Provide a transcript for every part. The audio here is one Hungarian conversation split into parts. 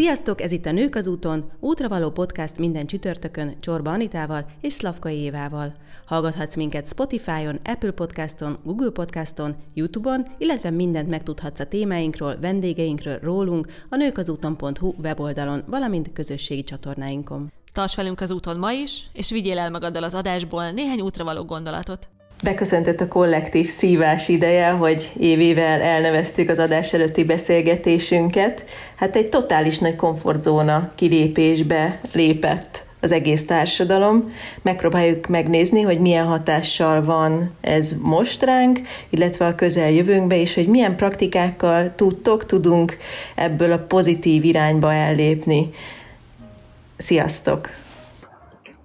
Sziasztok, ez itt a Nők az úton, útravaló podcast minden csütörtökön Csorba Anitával és Szlavkai Évával. Hallgathatsz minket Spotify-on, Apple Podcaston, Google Podcaston, YouTube-on, illetve mindent megtudhatsz a témáinkról, vendégeinkről, rólunk a nőkazúton.hu weboldalon, valamint közösségi csatornáinkon. Tarts velünk az úton ma is, és vigyél el magaddal az adásból néhány útravaló gondolatot. Beköszöntött a kollektív szívás ideje, hogy évével elneveztük az adás előtti beszélgetésünket. Hát egy totális nagy komfortzóna kilépésbe lépett az egész társadalom. Megpróbáljuk megnézni, hogy milyen hatással van ez most ránk, illetve a közeljövőnkbe, és hogy milyen praktikákkal tudtok, tudunk ebből a pozitív irányba ellépni. Sziasztok!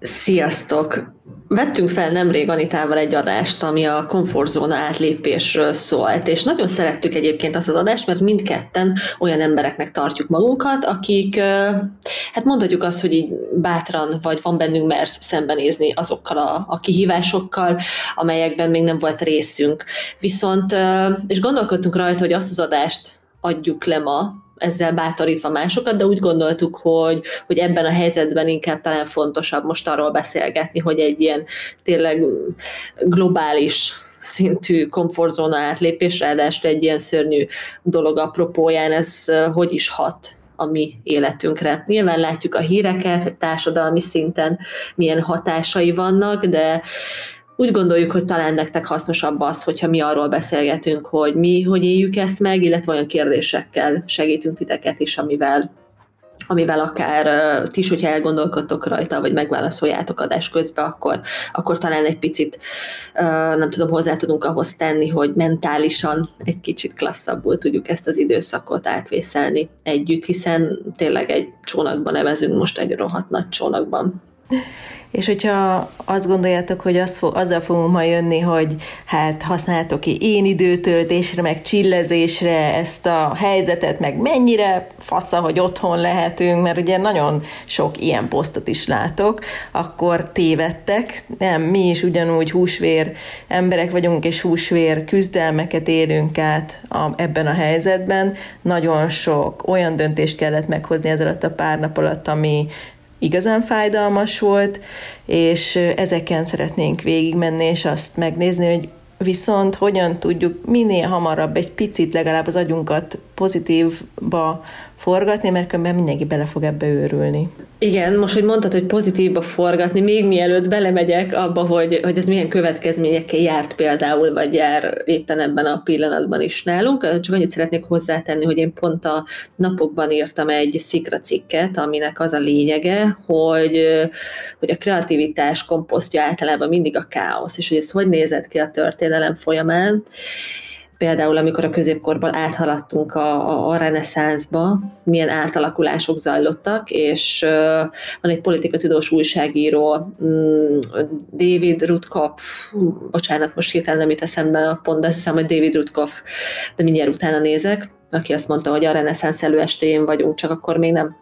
Sziasztok! Vettünk fel nemrég Anitával egy adást, ami a komfortzóna átlépésről szólt, és nagyon szerettük egyébként azt az adást, mert mindketten olyan embereknek tartjuk magunkat, akik, hát mondhatjuk azt, hogy így bátran, vagy van bennünk mersz szembenézni azokkal a, a kihívásokkal, amelyekben még nem volt részünk. Viszont, és gondolkodtunk rajta, hogy azt az adást adjuk le ma, ezzel bátorítva másokat, de úgy gondoltuk, hogy, hogy ebben a helyzetben inkább talán fontosabb most arról beszélgetni, hogy egy ilyen tényleg globális szintű komfortzóna átlépés, ráadásul egy ilyen szörnyű dolog apropóján, ez hogy is hat a mi életünkre. Nyilván látjuk a híreket, hogy társadalmi szinten milyen hatásai vannak, de úgy gondoljuk, hogy talán nektek hasznosabb az, hogyha mi arról beszélgetünk, hogy mi hogy éljük ezt meg, illetve olyan kérdésekkel segítünk titeket is, amivel amivel akár uh, ti is, hogyha elgondolkodtok rajta, vagy megválaszoljátok adás közben, akkor, akkor talán egy picit, uh, nem tudom, hozzá tudunk ahhoz tenni, hogy mentálisan egy kicsit klasszabbul tudjuk ezt az időszakot átvészelni együtt, hiszen tényleg egy csónakban nevezünk most egy rohadt nagy csónakban. És hogyha azt gondoljátok, hogy az azzal fogunk majd jönni, hogy hát használtok ki én időtöltésre, meg csillezésre ezt a helyzetet, meg mennyire fasza, hogy otthon lehetünk, mert ugye nagyon sok ilyen posztot is látok, akkor tévedtek. Nem, mi is ugyanúgy húsvér emberek vagyunk, és húsvér küzdelmeket élünk át a, ebben a helyzetben. Nagyon sok olyan döntést kellett meghozni ez alatt a pár nap alatt, ami igazán fájdalmas volt, és ezeken szeretnénk végigmenni, és azt megnézni, hogy viszont hogyan tudjuk minél hamarabb egy picit legalább az agyunkat pozitívba forgatni, mert különben mindenki bele fog ebbe őrülni. Igen, most, hogy mondtad, hogy pozitívba forgatni, még mielőtt belemegyek abba, hogy, hogy ez milyen következményekkel járt például, vagy jár éppen ebben a pillanatban is nálunk. Csak annyit szeretnék hozzátenni, hogy én pont a napokban írtam egy szikra cikket, aminek az a lényege, hogy, hogy a kreativitás komposztja általában mindig a káosz, és hogy ez hogy nézett ki a történelem folyamán, például amikor a középkorban áthaladtunk a, a, a reneszánszba, milyen átalakulások zajlottak, és uh, van egy politikatudós újságíró, um, David Rutkopf, bocsánat, most hirtelen nem jut eszembe a pont, de azt hiszem, hogy David Rutkopf, de mindjárt utána nézek, aki azt mondta, hogy a reneszánsz előestéjén vagyunk, csak akkor még nem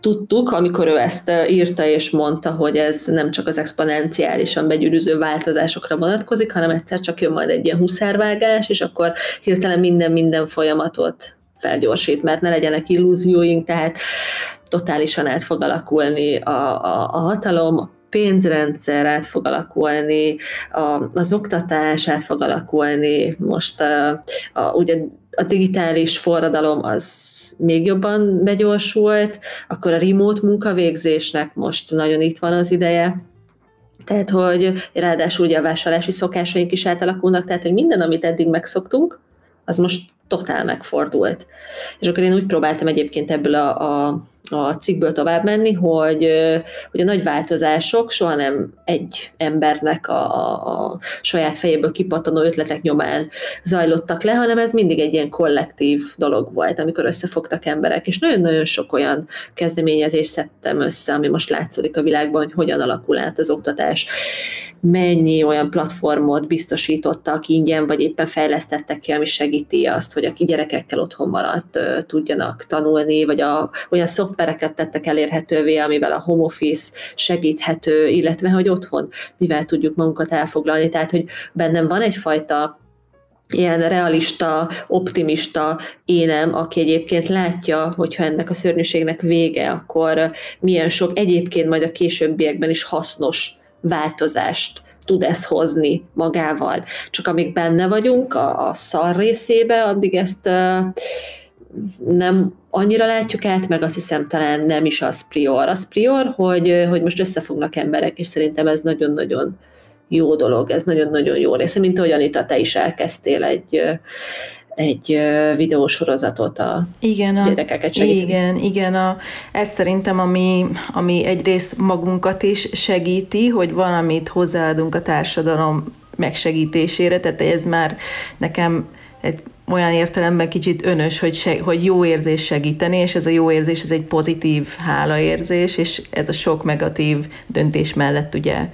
Tudtuk, amikor ő ezt írta és mondta, hogy ez nem csak az exponenciálisan begyűrűző változásokra vonatkozik, hanem egyszer csak jön majd egy ilyen huszárvágás, és akkor hirtelen minden-minden folyamatot felgyorsít, mert ne legyenek illúzióink, tehát totálisan át fog alakulni a, a, a hatalom, a pénzrendszer át fog alakulni, a, az oktatás át fog alakulni, most a, a, ugye a digitális forradalom az még jobban begyorsult, akkor a remote munkavégzésnek most nagyon itt van az ideje, tehát, hogy ráadásul ugye a vásárlási szokásaink is átalakulnak, tehát, hogy minden, amit eddig megszoktunk, az most totál megfordult. És akkor én úgy próbáltam egyébként ebből a, a a cikkből tovább menni, hogy, hogy a nagy változások soha nem egy embernek a, a saját fejéből kipattanó ötletek nyomán zajlottak le, hanem ez mindig egy ilyen kollektív dolog volt, amikor összefogtak emberek, és nagyon-nagyon sok olyan kezdeményezést szedtem össze, ami most látszódik a világban, hogy hogyan alakul át az oktatás, mennyi olyan platformot biztosítottak ingyen, vagy éppen fejlesztettek ki, ami segíti azt, hogy aki gyerekekkel otthon maradt tudjanak tanulni, vagy a, olyan szoftver szoftvereket tettek elérhetővé, amivel a home office segíthető, illetve hogy otthon mivel tudjuk magunkat elfoglalni. Tehát, hogy bennem van egyfajta ilyen realista, optimista énem, aki egyébként látja, hogyha ennek a szörnyűségnek vége, akkor milyen sok egyébként majd a későbbiekben is hasznos változást tud ez hozni magával. Csak amíg benne vagyunk a, a szar részébe, addig ezt uh, nem annyira látjuk át, meg azt hiszem talán nem is az prior. Az prior, hogy, hogy most összefognak emberek, és szerintem ez nagyon-nagyon jó dolog, ez nagyon-nagyon jó része, mint ahogy Anita, te is elkezdtél egy, egy videósorozatot a igen, a, gyerekeket segíteni. Igen, igen, a, ez szerintem, ami, ami egyrészt magunkat is segíti, hogy valamit hozzáadunk a társadalom megsegítésére, tehát ez már nekem egy olyan értelemben kicsit önös, hogy, seg, hogy jó érzés segíteni, és ez a jó érzés, ez egy pozitív hálaérzés, és ez a sok negatív döntés mellett ugye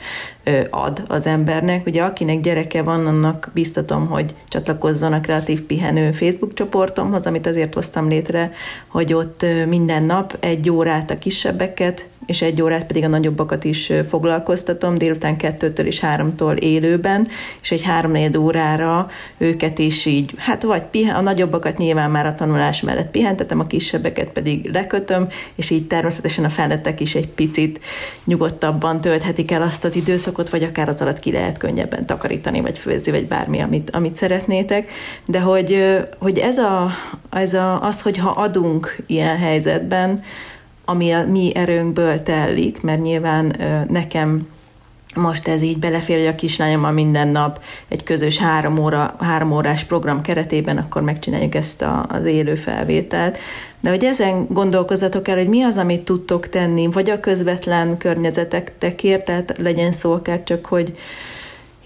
ad az embernek. Ugye akinek gyereke van, annak biztatom, hogy csatlakozzon a Kreatív Pihenő Facebook csoportomhoz, amit azért hoztam létre, hogy ott minden nap egy órát a kisebbeket, és egy órát pedig a nagyobbakat is foglalkoztatom, délután kettőtől és háromtól élőben, és egy három órára őket is így, hát vagy pihen, a nagyobbakat nyilván már a tanulás mellett pihentetem, a kisebbeket pedig lekötöm, és így természetesen a felnőttek is egy picit nyugodtabban tölthetik el azt az időszakot, vagy akár az alatt ki lehet könnyebben takarítani, vagy főzni, vagy bármi, amit, amit szeretnétek. De hogy, hogy ez, a, ez a, az, hogyha adunk ilyen helyzetben, ami a mi erőnkből tellik, mert nyilván nekem most ez így belefér, hogy a kislányommal minden nap egy közös három, óra, három órás program keretében, akkor megcsináljuk ezt a, az élő felvételt. De hogy ezen gondolkozatok el, hogy mi az, amit tudtok tenni, vagy a közvetlen környezetekért, tehát legyen szó akár csak, hogy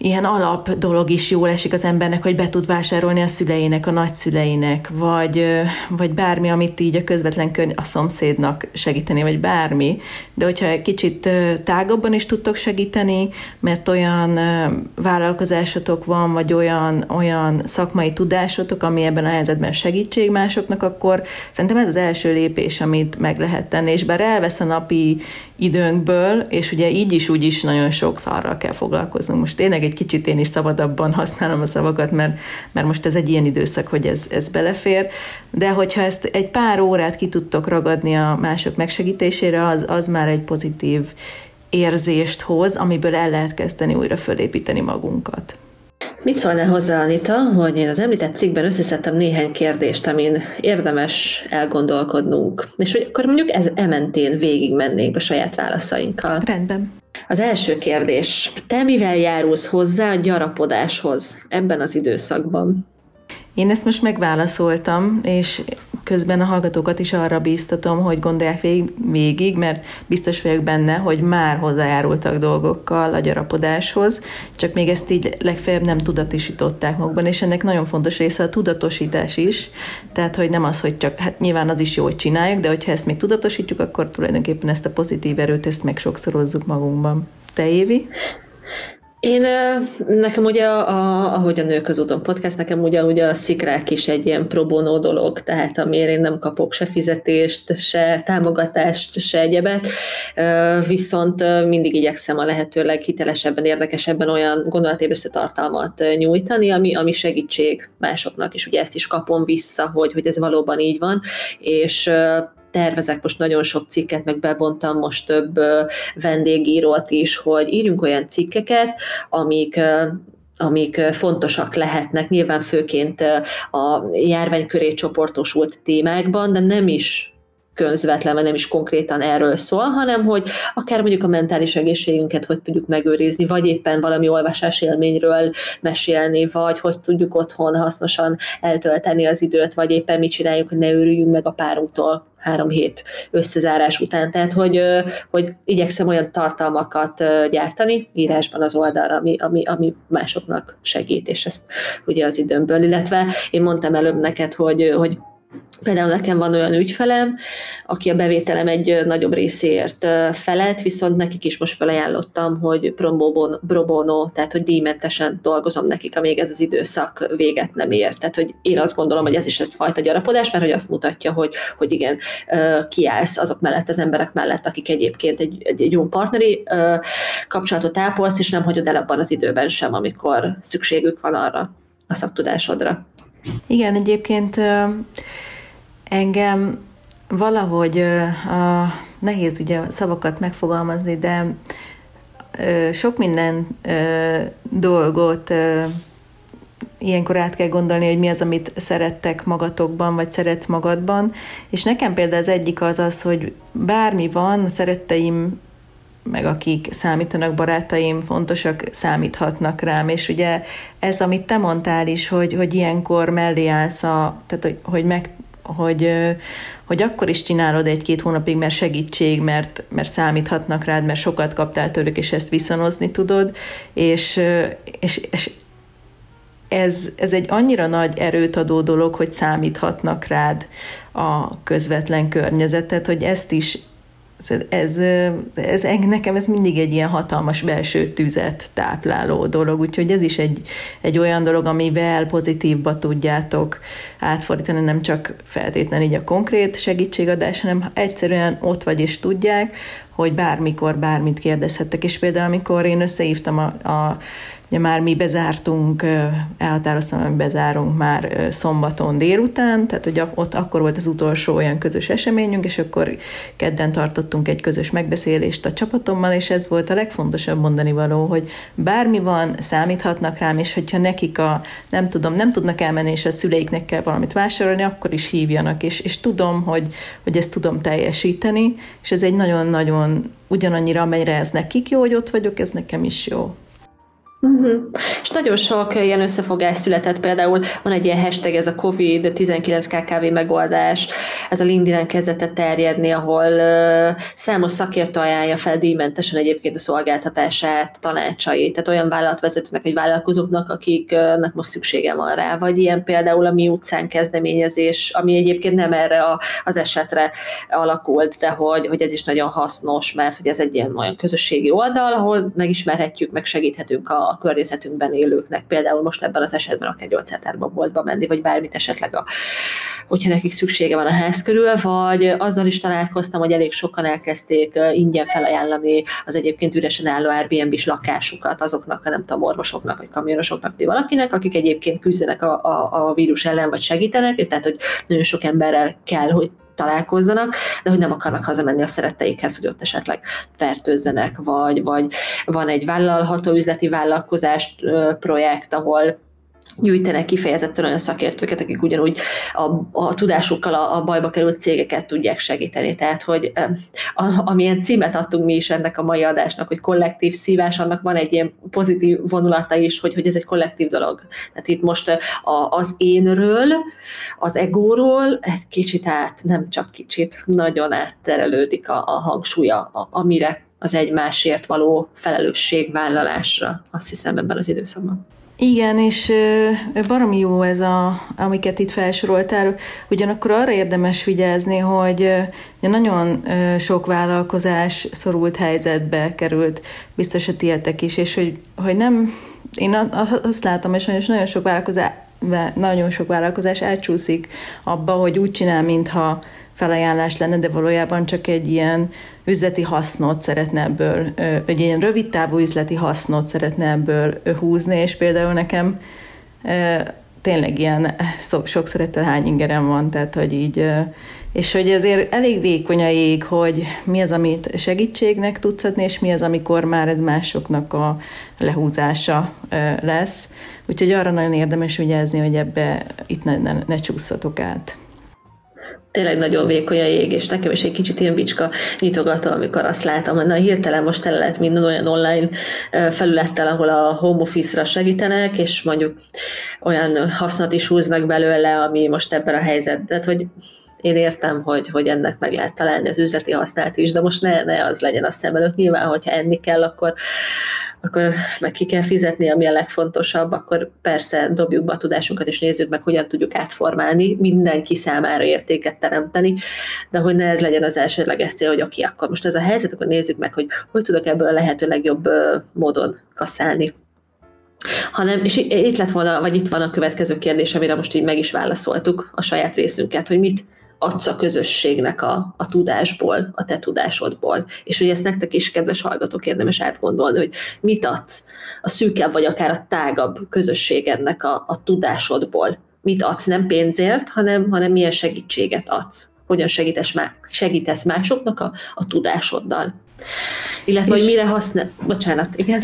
ilyen alap dolog is jól esik az embernek, hogy be tud vásárolni a szüleinek, a nagyszüleinek, vagy, vagy bármi, amit így a közvetlen kör, a szomszédnak segíteni, vagy bármi. De hogyha egy kicsit tágabban is tudtok segíteni, mert olyan vállalkozásotok van, vagy olyan, olyan szakmai tudásotok, ami ebben a helyzetben segítség másoknak, akkor szerintem ez az első lépés, amit meg lehet tenni. És bár elvesz a napi időnkből, és ugye így is úgy is nagyon sok szarral kell foglalkoznunk. Most tényleg egy kicsit én is szabadabban használom a szavakat, mert, mert most ez egy ilyen időszak, hogy ez, ez belefér, de hogyha ezt egy pár órát ki tudtok ragadni a mások megsegítésére, az, az már egy pozitív érzést hoz, amiből el lehet kezdeni újra fölépíteni magunkat. Mit szólnál hozzá, Anita, hogy én az említett cikkben összeszedtem néhány kérdést, amin érdemes elgondolkodnunk, és hogy akkor mondjuk ez ementén végigmennénk a saját válaszainkkal. Rendben. Az első kérdés. Te mivel járulsz hozzá a gyarapodáshoz ebben az időszakban? Én ezt most megválaszoltam, és közben a hallgatókat is arra bíztatom, hogy gondolják végig, mert biztos vagyok benne, hogy már hozzájárultak dolgokkal a gyarapodáshoz, csak még ezt így legfeljebb nem tudatosították magukban, és ennek nagyon fontos része a tudatosítás is, tehát hogy nem az, hogy csak, hát nyilván az is jó, hogy csináljuk, de hogyha ezt még tudatosítjuk, akkor tulajdonképpen ezt a pozitív erőt, ezt meg sokszorozzuk magunkban. Te, Évi? Én, nekem ugye, a, ahogy a Nők úton podcast, nekem ugye, ugye a szikrák is egy ilyen pro bono dolog, tehát amiért én nem kapok se fizetést, se támogatást, se egyebet, viszont mindig igyekszem a lehető leghitelesebben, érdekesebben olyan gondolatébresztő tartalmat nyújtani, ami, ami segítség másoknak, és ugye ezt is kapom vissza, hogy, hogy ez valóban így van, és tervezek most nagyon sok cikket, meg bevontam most több vendégírót is, hogy írjunk olyan cikkeket, amik amik fontosak lehetnek, nyilván főként a járvány köré csoportosult témákban, de nem is közvetlenül nem is konkrétan erről szól, hanem hogy akár mondjuk a mentális egészségünket hogy tudjuk megőrizni, vagy éppen valami olvasás élményről mesélni, vagy hogy tudjuk otthon hasznosan eltölteni az időt, vagy éppen mit csináljuk, hogy ne őrüljünk meg a párunktól három hét összezárás után. Tehát, hogy, hogy igyekszem olyan tartalmakat gyártani írásban az oldalra, ami, ami, ami másoknak segít, és ezt ugye az időmből. Illetve én mondtam előbb neked, hogy, hogy Például nekem van olyan ügyfelem, aki a bevételem egy nagyobb részéért felelt, viszont nekik is most felajánlottam, hogy pro bono, tehát hogy díjmentesen dolgozom nekik, amíg ez az időszak véget nem ér. Tehát, hogy én azt gondolom, hogy ez is egyfajta gyarapodás, mert hogy azt mutatja, hogy, hogy igen, kiállsz azok mellett, az emberek mellett, akik egyébként egy, egy, egy jó partneri kapcsolatot ápolsz, és nem hagyod el abban az időben sem, amikor szükségük van arra a szaktudásodra. Igen, egyébként engem valahogy a, nehéz ugye szavakat megfogalmazni, de sok minden dolgot ilyenkor át kell gondolni, hogy mi az, amit szerettek magatokban, vagy szeretsz magadban. És nekem például az egyik az az, hogy bármi van, a szeretteim meg akik számítanak, barátaim fontosak, számíthatnak rám, és ugye ez, amit te mondtál is, hogy, hogy ilyenkor mellé állsz, a, tehát hogy, hogy, meg, hogy, hogy akkor is csinálod egy-két hónapig, mert segítség, mert, mert számíthatnak rád, mert sokat kaptál tőlük, és ezt viszonozni tudod, és, és, és ez, ez egy annyira nagy erőt adó dolog, hogy számíthatnak rád a közvetlen környezetet, hogy ezt is ez, ez, ez, nekem ez mindig egy ilyen hatalmas belső tüzet tápláló dolog, úgyhogy ez is egy, egy olyan dolog, amivel pozitívba tudjátok átfordítani, nem csak feltétlenül így a konkrét segítségadás, hanem egyszerűen ott vagy és tudják, hogy bármikor bármit kérdezhettek, és például amikor én összehívtam a, a Ugye már mi bezártunk, elhatároztam, hogy bezárunk már szombaton délután, tehát hogy ott akkor volt az utolsó olyan közös eseményünk, és akkor kedden tartottunk egy közös megbeszélést a csapatommal, és ez volt a legfontosabb mondani való, hogy bármi van, számíthatnak rám, és hogyha nekik a, nem tudom, nem tudnak elmenni, és a szüleiknek kell valamit vásárolni, akkor is hívjanak, és, és tudom, hogy, hogy ezt tudom teljesíteni, és ez egy nagyon-nagyon ugyanannyira, amelyre ez nekik jó, hogy ott vagyok, ez nekem is jó. Uh-huh. És nagyon sok ilyen összefogás született, például van egy ilyen hashtag, ez a COVID-19 KKV megoldás, ez a LinkedIn-en kezdett terjedni, ahol uh, számos szakértő ajánlja fel díjmentesen egyébként a szolgáltatását, tanácsait, tehát olyan vállalatvezetőnek vagy vállalkozóknak, akiknek most szüksége van rá, vagy ilyen például a Mi utcán kezdeményezés, ami egyébként nem erre a, az esetre alakult, de hogy, hogy ez is nagyon hasznos, mert hogy ez egy ilyen olyan közösségi oldal, ahol megismerhetjük, meg segíthetünk a a környezetünkben élőknek, például most ebben az esetben akár gyógyszertárba boltba menni, vagy bármit esetleg, a, hogyha nekik szüksége van a ház körül, vagy azzal is találkoztam, hogy elég sokan elkezdték ingyen felajánlani az egyébként üresen álló Airbnb-s lakásukat azoknak, nem tudom, orvosoknak, vagy kamionosoknak, vagy valakinek, akik egyébként küzdenek a, a, a vírus ellen, vagy segítenek, tehát hogy nagyon sok emberrel kell, hogy találkozzanak, de hogy nem akarnak hazamenni a szeretteikhez, hogy ott esetleg fertőzzenek, vagy, vagy van egy vállalható üzleti vállalkozás projekt, ahol gyűjtenek kifejezetten olyan szakértőket, akik ugyanúgy a, a tudásukkal a, a bajba került cégeket tudják segíteni. Tehát, hogy a, amilyen címet adtunk mi is ennek a mai adásnak, hogy kollektív szívás, annak van egy ilyen pozitív vonulata is, hogy, hogy ez egy kollektív dolog. Tehát itt most a, az énről, az egóról egy kicsit át, nem csak kicsit, nagyon átterelődik a, a hangsúlya, a, amire az egymásért való felelősségvállalásra, azt hiszem ebben az időszakban. Igen, és baromi jó ez, a, amiket itt felsoroltál. Ugyanakkor arra érdemes vigyázni, hogy nagyon sok vállalkozás szorult helyzetbe került, biztos a tietek is, és hogy, hogy nem, én azt látom, és nagyon sok vállalkozás, nagyon sok vállalkozás elcsúszik abba, hogy úgy csinál, mintha felajánlás lenne, de valójában csak egy ilyen üzleti hasznot szeretne ebből, egy ilyen rövid távú üzleti hasznot szeretne ebből húzni, és például nekem tényleg ilyen sokszor ettől hány ingerem van, tehát hogy így, és hogy azért elég vékony a jég, hogy mi az, amit segítségnek tudsz adni, és mi az, amikor már ez másoknak a lehúzása lesz. Úgyhogy arra nagyon érdemes vigyázni, hogy ebbe itt ne, ne, ne csúszatok át tényleg nagyon vékony a jég, és nekem is egy kicsit ilyen bicska nyitogató, amikor azt látom, hogy na hirtelen most tele lehet minden olyan online felülettel, ahol a home office-ra segítenek, és mondjuk olyan hasznot is húznak belőle, ami most ebben a helyzetben, tehát hogy én értem, hogy, hogy ennek meg lehet találni az üzleti hasznát is, de most ne, ne az legyen a szem előtt. Nyilván, hogyha enni kell, akkor, akkor meg ki kell fizetni, ami a legfontosabb, akkor persze dobjuk be a tudásunkat, és nézzük meg, hogyan tudjuk átformálni, mindenki számára értéket teremteni, de hogy ne ez legyen az elsődleges cél, hogy oké, akkor most ez a helyzet, akkor nézzük meg, hogy hogy tudok ebből a lehető legjobb módon kaszálni. Hanem, és itt lett volna, vagy itt van a következő kérdés, amire most így meg is válaszoltuk a saját részünket, hogy mit adsz a közösségnek a, a tudásból, a te tudásodból. És hogy ezt nektek is, kedves hallgatók, érdemes átgondolni, hogy mit adsz a szűkebb, vagy akár a tágabb közösségednek a, a tudásodból. Mit adsz, nem pénzért, hanem, hanem milyen segítséget adsz. Hogyan segítesz, segítesz másoknak a, a tudásoddal. Illetve, és, hogy mire használ... Bocsánat, igen.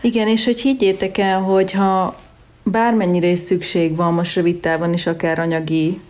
Igen, és hogy higgyétek el, hogy ha bármennyire is szükség van most rövid távon is akár anyagi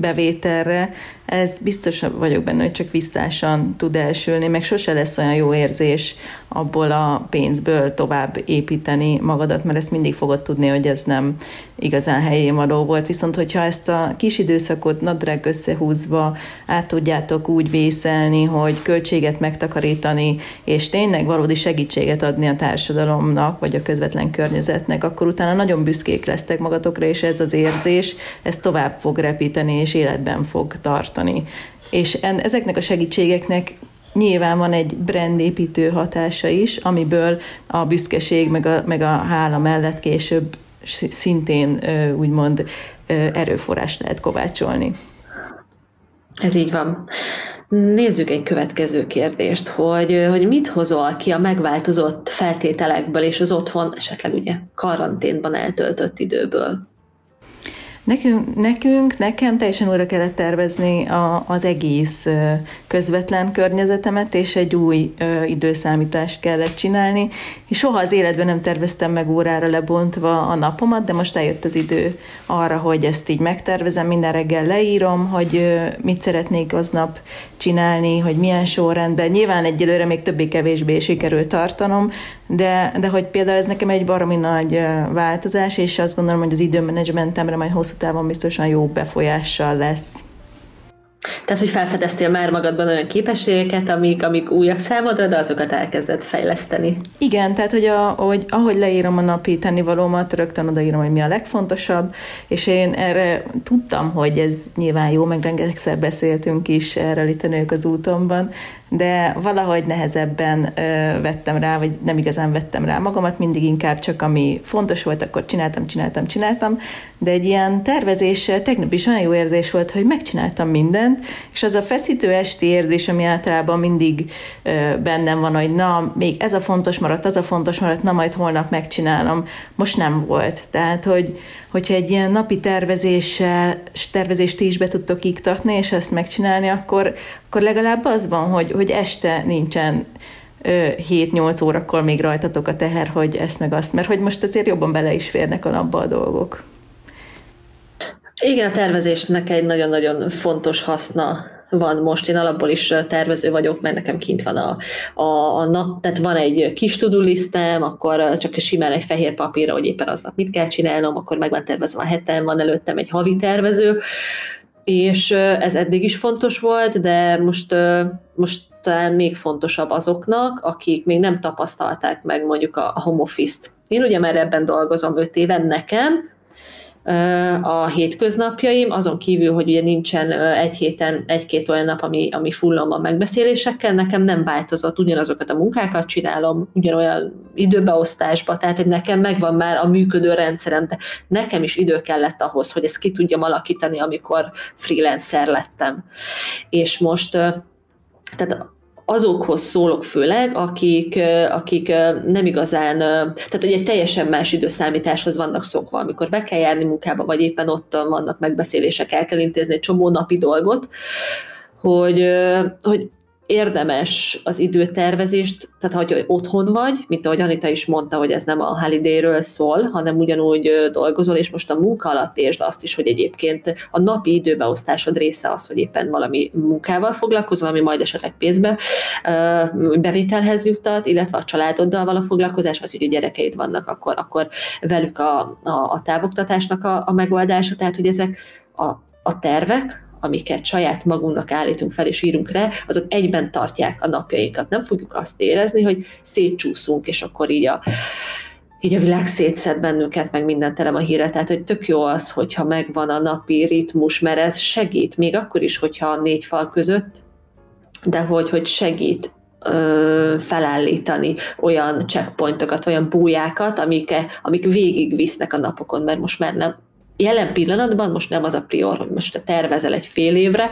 bevételre, ez biztos vagyok benne, hogy csak visszásan tud elsülni, meg sose lesz olyan jó érzés abból a pénzből tovább építeni magadat, mert ezt mindig fogod tudni, hogy ez nem igazán helyén való volt. Viszont, hogyha ezt a kis időszakot nadrág összehúzva át tudjátok úgy vészelni, hogy költséget megtakarítani, és tényleg valódi segítséget adni a társadalomnak, vagy a közvetlen környezetnek, akkor utána nagyon büszkék lesztek magatokra, és ez az érzés, ez tovább fog repíteni, és életben fog tartani tartani. És en, ezeknek a segítségeknek nyilván van egy brandépítő hatása is, amiből a büszkeség meg a, meg a hála mellett később szintén úgymond erőforrás lehet kovácsolni. Ez így van. Nézzük egy következő kérdést, hogy, hogy mit hozol ki a megváltozott feltételekből és az otthon esetleg ugye karanténban eltöltött időből? Nekünk, nekünk, nekem teljesen újra kellett tervezni a, az egész közvetlen környezetemet, és egy új ö, időszámítást kellett csinálni, és soha az életben nem terveztem meg órára lebontva a napomat, de most eljött az idő arra, hogy ezt így megtervezem, minden reggel leírom, hogy ö, mit szeretnék aznap csinálni, hogy milyen sorrendben. Nyilván egyelőre még többé-kevésbé sikerült tartanom, de, de hogy például ez nekem egy baromi nagy változás, és azt gondolom, hogy az időmenedzsmentemre majd hosszú távon biztosan jó befolyással lesz. Tehát, hogy felfedeztél már magadban olyan képességeket, amik, amik újak számodra, de azokat elkezdett fejleszteni. Igen, tehát, hogy, a, hogy ahogy leírom a napi tennivalómat, rögtön odaírom, hogy mi a legfontosabb, és én erre tudtam, hogy ez nyilván jó, meg rengetegszer beszéltünk is erről itt a nők az útomban, de valahogy nehezebben ö, vettem rá, vagy nem igazán vettem rá magamat, mindig inkább csak ami fontos volt, akkor csináltam, csináltam, csináltam, de egy ilyen tervezés tegnap is olyan jó érzés volt, hogy megcsináltam mindent, és az a feszítő esti érzés, ami általában mindig bennem van, hogy na, még ez a fontos maradt, az a fontos maradt, na majd holnap megcsinálom, most nem volt. Tehát, hogy, hogyha egy ilyen napi tervezéssel, tervezést is be tudtok iktatni, és ezt megcsinálni, akkor, akkor legalább az van, hogy, hogy este nincsen 7-8 órakor még rajtatok a teher, hogy ezt meg azt, mert hogy most azért jobban bele is férnek a napba a dolgok. Igen, a tervezésnek egy nagyon-nagyon fontos haszna van most, én alapból is tervező vagyok, mert nekem kint van a, a, a nap, tehát van egy kis tudulisztem, akkor csak simán egy fehér papírra, hogy éppen aznap mit kell csinálnom, akkor meg van tervezve a hetem, van előttem egy havi tervező, és ez eddig is fontos volt, de most, most talán még fontosabb azoknak, akik még nem tapasztalták meg mondjuk a home office-t. Én ugye már ebben dolgozom öt éven nekem, a hétköznapjaim, azon kívül, hogy ugye nincsen egy héten egy-két olyan nap, ami, ami fullon van megbeszélésekkel, nekem nem változott, ugyanazokat a munkákat csinálom, ugyanolyan időbeosztásba, tehát hogy nekem megvan már a működő rendszerem, de nekem is idő kellett ahhoz, hogy ezt ki tudjam alakítani, amikor freelancer lettem. És most tehát azokhoz szólok főleg, akik, akik nem igazán, tehát egy teljesen más időszámításhoz vannak szokva, amikor be kell járni munkába, vagy éppen ott vannak megbeszélések, el kell intézni egy csomó napi dolgot, hogy, hogy érdemes az időtervezést, tehát hogy otthon vagy, mint ahogy Anita is mondta, hogy ez nem a holiday szól, hanem ugyanúgy dolgozol, és most a munka alatt értsd azt is, hogy egyébként a napi időbeosztásod része az, hogy éppen valami munkával foglalkozol, ami majd esetleg pénzbe bevételhez juttat, illetve a családoddal való foglalkozás, vagy hogy a gyerekeid vannak, akkor, akkor velük a, a, a távoktatásnak a, a megoldása, tehát hogy ezek a, a tervek, amiket saját magunknak állítunk fel és írunk le, azok egyben tartják a napjainkat. Nem fogjuk azt érezni, hogy szétcsúszunk, és akkor így a így a világ szétszed bennünket, meg minden tele a híre, tehát hogy tök jó az, hogyha megvan a napi ritmus, mert ez segít, még akkor is, hogyha a négy fal között, de hogy, hogy segít felállítani olyan checkpointokat, olyan bújákat, amik, amik végigvisznek a napokon, mert most már nem jelen pillanatban most nem az a prior, hogy most te tervezel egy fél évre,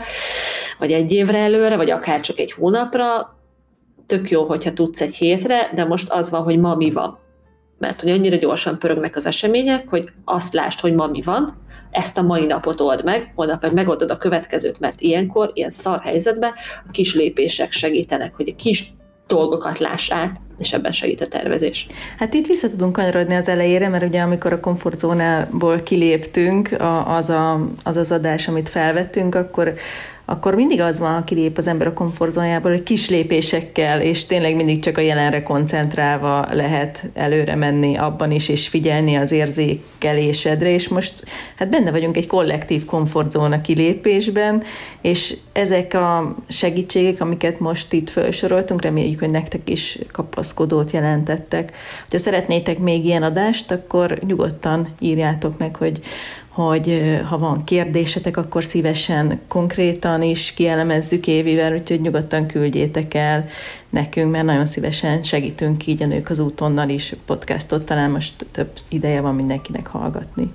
vagy egy évre előre, vagy akár csak egy hónapra, tök jó, hogyha tudsz egy hétre, de most az van, hogy ma mi van. Mert hogy annyira gyorsan pörögnek az események, hogy azt lásd, hogy ma mi van, ezt a mai napot old meg, holnap meg megoldod a következőt, mert ilyenkor, ilyen szar helyzetben a kis lépések segítenek, hogy a kis dolgokat láss át, és ebben segít a tervezés. Hát itt vissza tudunk kanyarodni az elejére, mert ugye amikor a komfortzónából kiléptünk, az, a, az az adás, amit felvettünk, akkor akkor mindig az van, ha kilép az ember a komfortzónájából, hogy kis lépésekkel, és tényleg mindig csak a jelenre koncentrálva lehet előre menni abban is, és figyelni az érzékelésedre, és most hát benne vagyunk egy kollektív komfortzóna kilépésben, és ezek a segítségek, amiket most itt felsoroltunk, reméljük, hogy nektek is kapaszkodót jelentettek. Ha szeretnétek még ilyen adást, akkor nyugodtan írjátok meg, hogy hogy ha van kérdésetek, akkor szívesen konkrétan is kielemezzük Évivel, úgyhogy nyugodtan küldjétek el nekünk, mert nagyon szívesen segítünk így a Nők az útonnal is podcastot, talán most több ideje van mindenkinek hallgatni.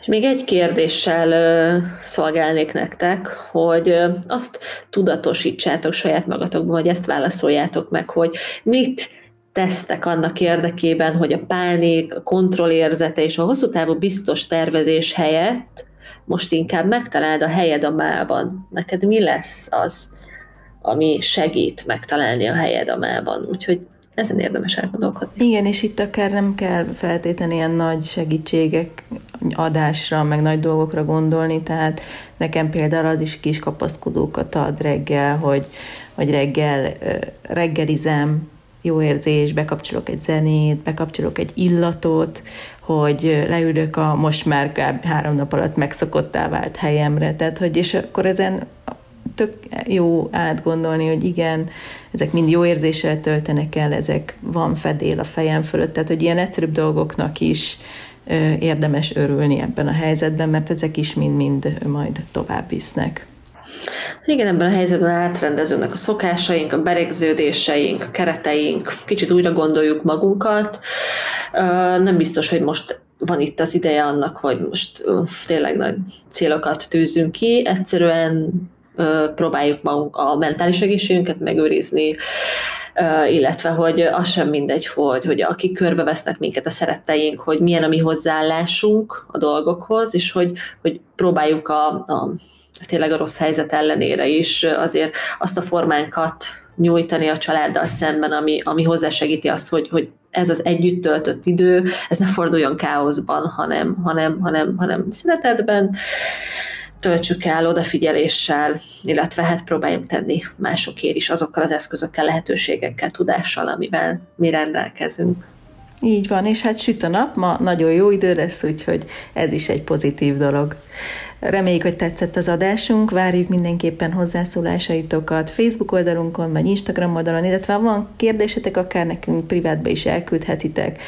És még egy kérdéssel szolgálnék nektek, hogy azt tudatosítsátok saját magatokban, vagy ezt válaszoljátok meg, hogy mit tesztek annak érdekében, hogy a pánik, a kontrollérzete és a hosszú távú biztos tervezés helyett most inkább megtaláld a helyed a mában. Neked mi lesz az, ami segít megtalálni a helyed a mában? Úgyhogy ezen érdemes elgondolkodni. Igen, és itt akár nem kell feltétlenül ilyen nagy segítségek adásra, meg nagy dolgokra gondolni, tehát nekem például az is kis kapaszkodókat ad reggel, hogy, hogy reggel reggelizem, jó érzés, bekapcsolok egy zenét, bekapcsolok egy illatot, hogy leülök a most már három nap alatt megszokottá vált helyemre, tehát hogy és akkor ezen tök jó átgondolni, hogy igen, ezek mind jó érzéssel töltenek el, ezek van fedél a fejem fölött, tehát hogy ilyen egyszerűbb dolgoknak is érdemes örülni ebben a helyzetben, mert ezek is mind-mind majd tovább visznek. Igen, ebben a helyzetben átrendeződnek a szokásaink, a berégződéseink, a kereteink, kicsit újra gondoljuk magunkat. Nem biztos, hogy most van itt az ideje annak, hogy most tényleg nagy célokat tűzünk ki, egyszerűen próbáljuk magunk a mentális egészségünket megőrizni, illetve hogy az sem mindegy, hogy, hogy akik körbevesznek minket a szeretteink, hogy milyen a mi hozzáállásunk a dolgokhoz, és hogy, hogy próbáljuk a, a tényleg a rossz helyzet ellenére is azért azt a formánkat nyújtani a családdal szemben, ami, ami hozzásegíti azt, hogy, hogy ez az együtt töltött idő, ez ne forduljon káoszban, hanem, hanem, hanem, hanem szeretetben, töltsük el odafigyeléssel, illetve hát próbáljunk tenni másokért is azokkal az eszközökkel, lehetőségekkel, tudással, amivel mi rendelkezünk. Így van, és hát süt a nap, ma nagyon jó idő lesz, úgyhogy ez is egy pozitív dolog. Reméljük, hogy tetszett az adásunk, várjuk mindenképpen hozzászólásaitokat Facebook oldalunkon, vagy Instagram oldalon, illetve ha van kérdésetek, akár nekünk privátba is elküldhetitek,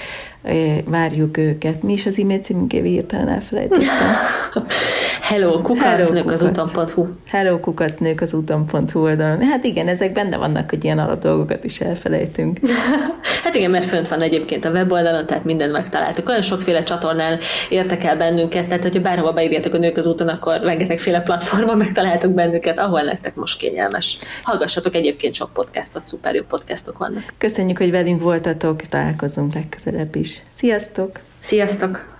várjuk őket. Mi is az e-mail címünk, Évi hirtelen elfelejtettem. Hello, kukacnők az úton.hu. Hello, kukacnők az úton.hu oldalon. Hát igen, ezek benne vannak, hogy ilyen alap dolgokat is elfelejtünk. hát igen, mert fönt van egyébként a weboldalon, tehát mindent megtaláltuk. Olyan sokféle csatornán értek el bennünket, tehát hogyha bárhova beírjátok a nők az úton, akkor rengetegféle platformon megtaláltok bennünket, ahol nektek most kényelmes. Hallgassatok egyébként sok podcastot, szuper jó podcastok vannak. Köszönjük, hogy velünk voltatok, találkozunk legközelebb is. Sziasztok! Sziasztok!